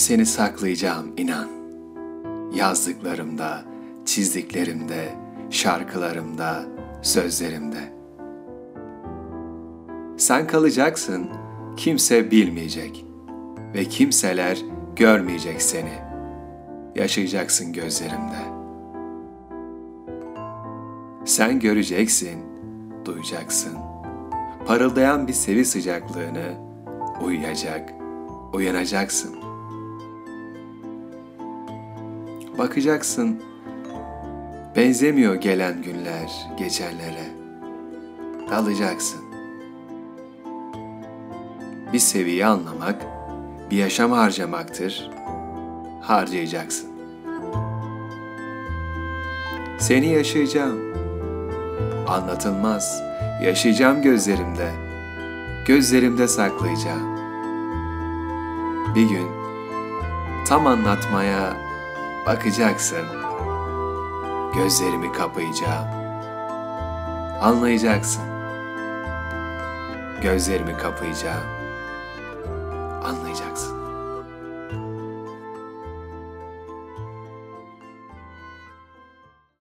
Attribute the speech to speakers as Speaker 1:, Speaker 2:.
Speaker 1: Seni saklayacağım inan. Yazdıklarımda, çizdiklerimde, şarkılarımda, sözlerimde. Sen kalacaksın, kimse bilmeyecek ve kimseler görmeyecek seni. Yaşayacaksın gözlerimde. Sen göreceksin, duyacaksın. Parıldayan bir sevi sıcaklığını uyuyacak, uyanacaksın. Bakacaksın, benzemiyor gelen günler geçenlere. Dalacaksın. Bir seviyi anlamak, bir yaşam harcamaktır. Harcayacaksın. Seni yaşayacağım. Anlatılmaz. Yaşayacağım gözlerimde. Gözlerimde saklayacağım. Bir gün tam anlatmaya bakacaksın. Gözlerimi kapayacağım. Anlayacaksın. Gözlerimi kapayacağım. Anlayacaksın.